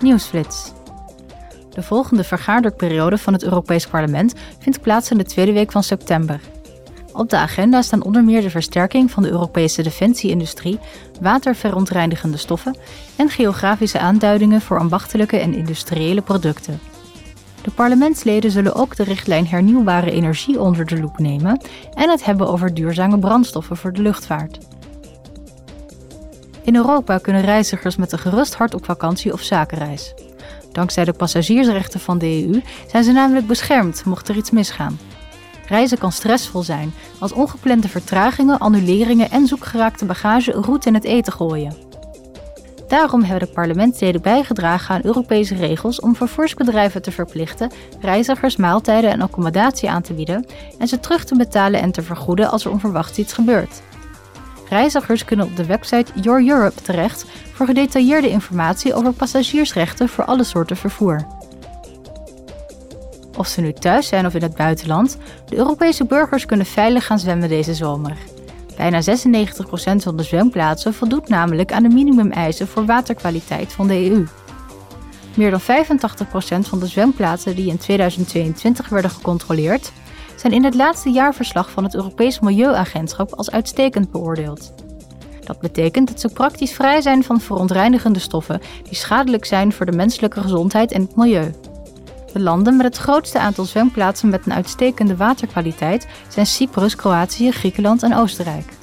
Nieuwsflits. De volgende vergaderperiode van het Europees Parlement vindt plaats in de tweede week van september. Op de agenda staan onder meer de versterking van de Europese defensieindustrie, waterverontreinigende stoffen en geografische aanduidingen voor ambachtelijke en industriële producten. De parlementsleden zullen ook de richtlijn hernieuwbare energie onder de loep nemen en het hebben over duurzame brandstoffen voor de luchtvaart. In Europa kunnen reizigers met een gerust hart op vakantie of zakenreis. Dankzij de passagiersrechten van de EU zijn ze namelijk beschermd mocht er iets misgaan. Reizen kan stressvol zijn als ongeplande vertragingen, annuleringen en zoekgeraakte bagage roet in het eten gooien. Daarom hebben de parlementsleden bijgedragen aan Europese regels om vervoersbedrijven te verplichten reizigers maaltijden en accommodatie aan te bieden en ze terug te betalen en te vergoeden als er onverwachts iets gebeurt. Reizigers kunnen op de website Your Europe terecht voor gedetailleerde informatie over passagiersrechten voor alle soorten vervoer. Of ze nu thuis zijn of in het buitenland, de Europese burgers kunnen veilig gaan zwemmen deze zomer. Bijna 96% van de zwemplaatsen voldoet namelijk aan de minimumeisen voor waterkwaliteit van de EU. Meer dan 85% van de zwemplaatsen die in 2022 werden gecontroleerd, zijn in het laatste jaarverslag van het Europees Milieuagentschap als uitstekend beoordeeld. Dat betekent dat ze praktisch vrij zijn van verontreinigende stoffen die schadelijk zijn voor de menselijke gezondheid en het milieu. De landen met het grootste aantal zwemplaatsen met een uitstekende waterkwaliteit zijn Cyprus, Kroatië, Griekenland en Oostenrijk.